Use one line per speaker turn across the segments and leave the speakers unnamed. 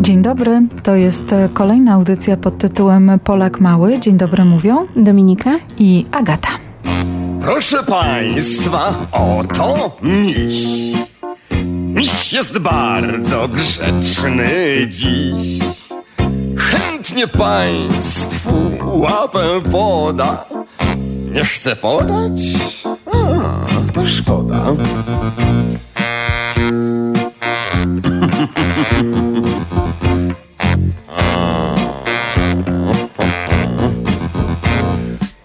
Dzień dobry, to jest kolejna audycja pod tytułem Polak Mały. Dzień dobry mówią
Dominika
i Agata.
Proszę Państwa, oto miś. Miś jest bardzo grzeczny dziś. Chętnie Państwu łapę poda. Nie chce podać? A, to szkoda.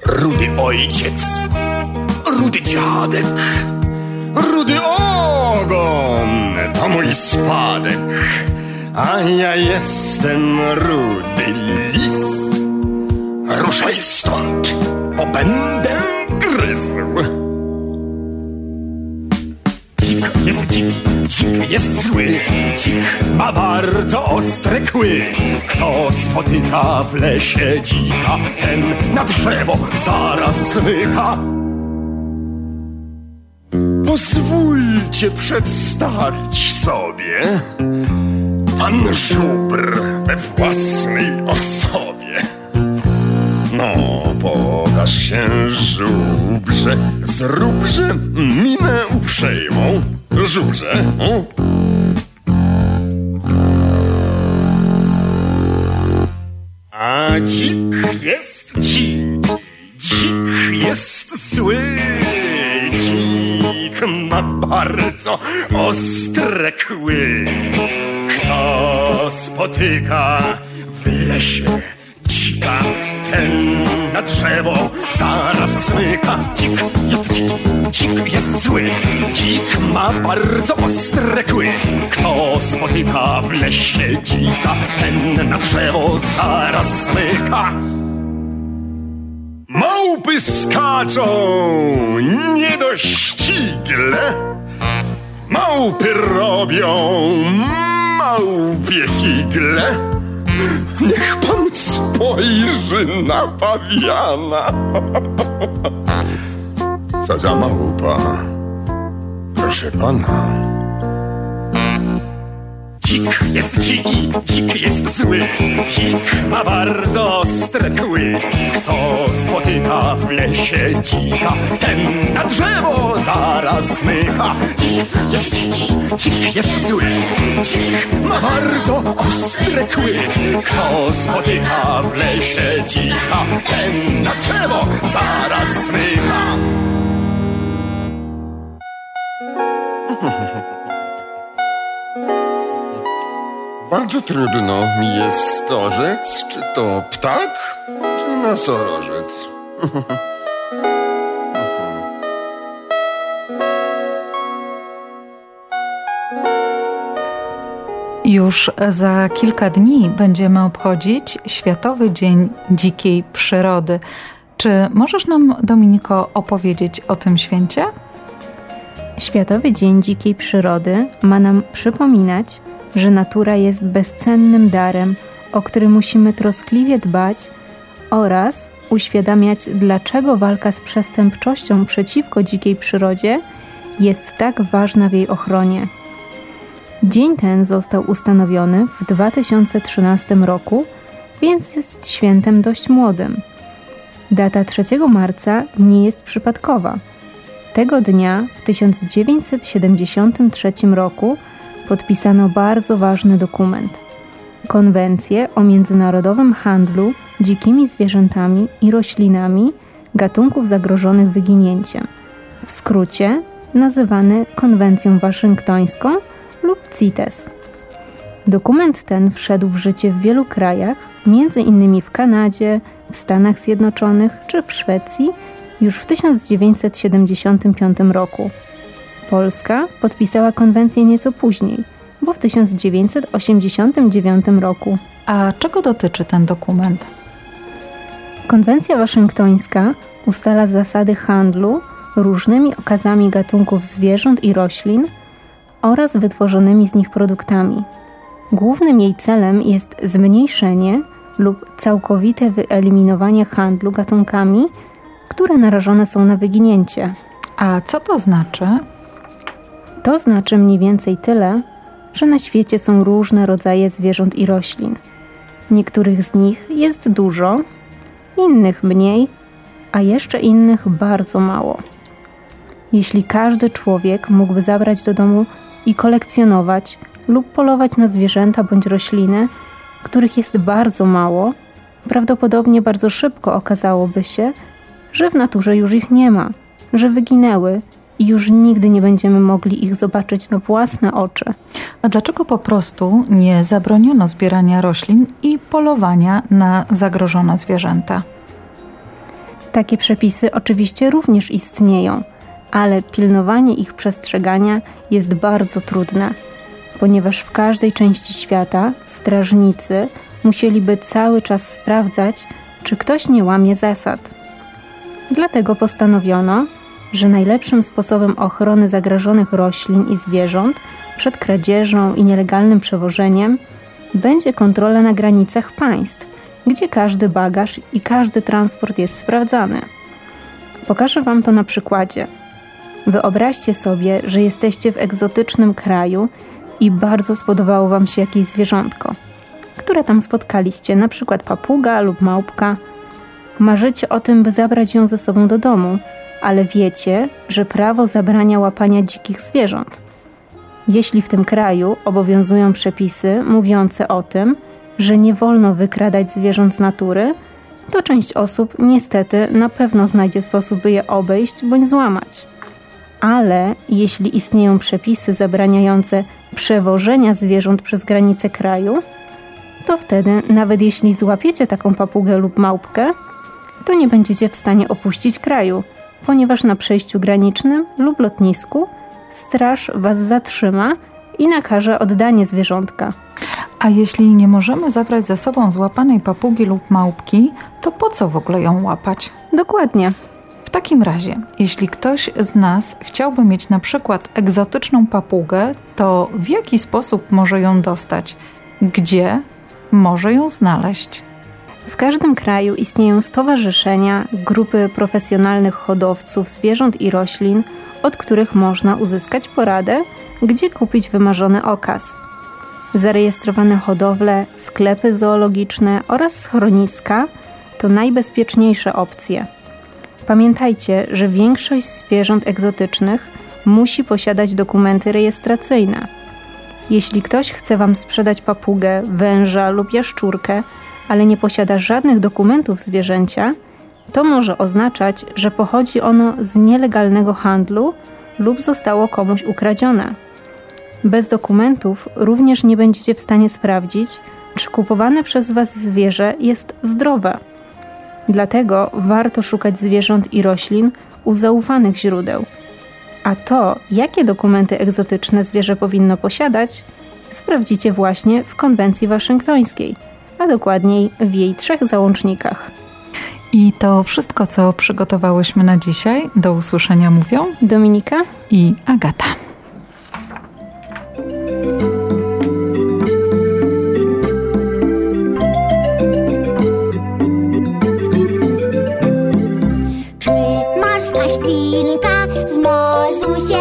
Rudy ojciec, rudy dziadek, rudy ogon. To mój spadek, a ja jestem rudy lis. Ruszaj stąd, bo będę gryzł. Dzik jest dziki, dzik jest zły, dzik ma bardzo ostre kły. Kto spotyka w lesie dzika, ten na drzewo zaraz zmyka. Pozwólcie przedstawić sobie pan żubr we własnej osobie. No, pokaż się żubrze, zróbże minę uprzejmą. Żubrze, o. A dzik jest dzik, dzik jest zły. Dzik ma bardzo ostre kły. Kto spotyka w lesie dzika, ten na drzewo zaraz smyka. Dzik jest dzik, dzik jest zły, dzik ma bardzo ostre kły. Kto spotyka w lesie dzika, ten na drzewo zaraz smyka. Małpy skaczą niedościgle, małpy robią małpie figle. Niech pan spojrzy na pawiana. Co za małpa? Proszę pana. Dzik jest dziki, dzik jest zły, dzik ma bardzo ostre kły. Kto spotyka w lesie dzika, ten na drzewo zaraz zmyka. Dzik jest dziki, dzik jest zły, dzik ma bardzo ostre kły. Kto spotyka w lesie dzika, ten na drzewo zaraz zmyka. Bardzo trudno mi jest orzec, czy to ptak, czy nosorożec.
Już za kilka dni będziemy obchodzić Światowy Dzień Dzikiej Przyrody. Czy możesz nam, Dominiko, opowiedzieć o tym święcie?
Światowy Dzień Dzikiej Przyrody ma nam przypominać, że natura jest bezcennym darem, o który musimy troskliwie dbać oraz uświadamiać, dlaczego walka z przestępczością przeciwko dzikiej przyrodzie jest tak ważna w jej ochronie. Dzień ten został ustanowiony w 2013 roku, więc jest świętem dość młodym. Data 3 marca nie jest przypadkowa. Tego dnia w 1973 roku podpisano bardzo ważny dokument Konwencję o międzynarodowym handlu dzikimi zwierzętami i roślinami gatunków zagrożonych wyginięciem. W skrócie nazywany Konwencją Waszyngtońską lub CITES. Dokument ten wszedł w życie w wielu krajach, innymi w Kanadzie, w Stanach Zjednoczonych czy w Szwecji już w 1975 roku. Polska podpisała konwencję nieco później, bo w 1989 roku.
A czego dotyczy ten dokument?
Konwencja waszyngtońska ustala zasady handlu różnymi okazami gatunków zwierząt i roślin oraz wytworzonymi z nich produktami. Głównym jej celem jest zmniejszenie lub całkowite wyeliminowanie handlu gatunkami, które narażone są na wyginięcie.
A co to znaczy?
To znaczy mniej więcej tyle, że na świecie są różne rodzaje zwierząt i roślin. Niektórych z nich jest dużo, innych mniej, a jeszcze innych bardzo mało. Jeśli każdy człowiek mógłby zabrać do domu i kolekcjonować lub polować na zwierzęta bądź rośliny, których jest bardzo mało, prawdopodobnie bardzo szybko okazałoby się, że w naturze już ich nie ma, że wyginęły i już nigdy nie będziemy mogli ich zobaczyć na własne oczy.
A dlaczego po prostu nie zabroniono zbierania roślin i polowania na zagrożone zwierzęta?
Takie przepisy oczywiście również istnieją, ale pilnowanie ich przestrzegania jest bardzo trudne, ponieważ w każdej części świata strażnicy musieliby cały czas sprawdzać, czy ktoś nie łamie zasad. Dlatego postanowiono, że najlepszym sposobem ochrony zagrożonych roślin i zwierząt przed kradzieżą i nielegalnym przewożeniem będzie kontrola na granicach państw, gdzie każdy bagaż i każdy transport jest sprawdzany. Pokażę Wam to na przykładzie. Wyobraźcie sobie, że jesteście w egzotycznym kraju i bardzo spodobało Wam się jakieś zwierzątko, które tam spotkaliście, na przykład papuga lub małpka. Marzycie o tym, by zabrać ją ze sobą do domu, ale wiecie, że prawo zabrania łapania dzikich zwierząt. Jeśli w tym kraju obowiązują przepisy mówiące o tym, że nie wolno wykradać zwierząt z natury, to część osób niestety na pewno znajdzie sposób, by je obejść bądź złamać. Ale jeśli istnieją przepisy zabraniające przewożenia zwierząt przez granice kraju, to wtedy, nawet jeśli złapiecie taką papugę lub małpkę, to nie będziecie w stanie opuścić kraju, ponieważ na przejściu granicznym lub lotnisku straż Was zatrzyma i nakaże oddanie zwierzątka.
A jeśli nie możemy zabrać ze sobą złapanej papugi lub małpki, to po co w ogóle ją łapać?
Dokładnie.
W takim razie, jeśli ktoś z nas chciałby mieć na przykład egzotyczną papugę, to w jaki sposób może ją dostać? Gdzie może ją znaleźć?
W każdym kraju istnieją stowarzyszenia, grupy profesjonalnych hodowców zwierząt i roślin, od których można uzyskać poradę, gdzie kupić wymarzony okaz. Zarejestrowane hodowle, sklepy zoologiczne oraz schroniska to najbezpieczniejsze opcje. Pamiętajcie, że większość zwierząt egzotycznych musi posiadać dokumenty rejestracyjne. Jeśli ktoś chce Wam sprzedać papugę, węża lub jaszczurkę, ale nie posiada żadnych dokumentów zwierzęcia, to może oznaczać, że pochodzi ono z nielegalnego handlu lub zostało komuś ukradzione. Bez dokumentów również nie będziecie w stanie sprawdzić, czy kupowane przez Was zwierzę jest zdrowe. Dlatego warto szukać zwierząt i roślin u zaufanych źródeł. A to, jakie dokumenty egzotyczne zwierzę powinno posiadać, sprawdzicie właśnie w konwencji waszyngtońskiej, a dokładniej w jej trzech załącznikach.
I to wszystko, co przygotowałyśmy na dzisiaj. Do usłyszenia mówią
Dominika
i Agata.
Czy morska świnka w morzu się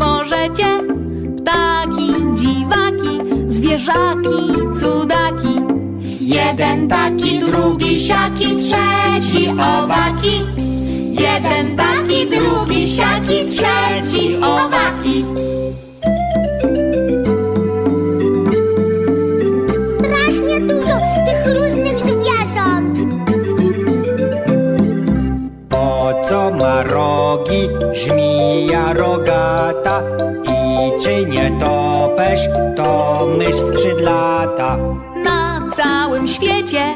możecie ptaki, dziwaki, zwierzaki, cudaki.
Jeden taki, drugi siaki, trzeci owaki.
Jeden taki, drugi siaki, trzeci owaki.
Strasznie dużo tych różnych
co ma rogi żmija rogata i czy nie topesz, to mysz skrzydlata.
Na całym świecie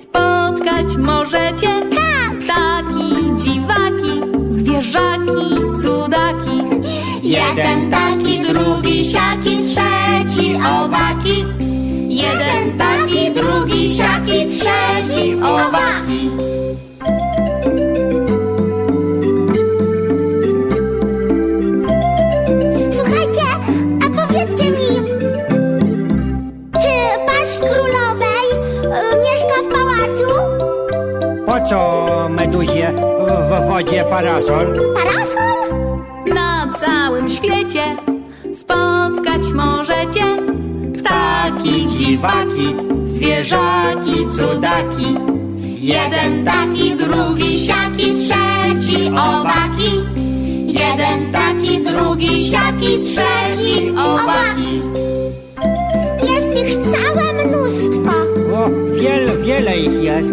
spotkać możecie ptaki, dziwaki, zwierzaki, cudaki.
Jeden taki, drugi siaki, trzeci owaki.
Jeden taki, drugi siaki, trzeci owaki.
Królowej y, mieszka w pałacu?
co meduzie w wodzie parasol?
Parasol?
Na całym świecie spotkać możecie ptaki, dziwaki, zwierzaki, cudaki. Jeden taki, drugi siaki, trzeci owaki. Jeden taki, drugi siaki, trzeci owaki.
Jest ich całe mnóstwo.
O, wiele, wiele ich jest.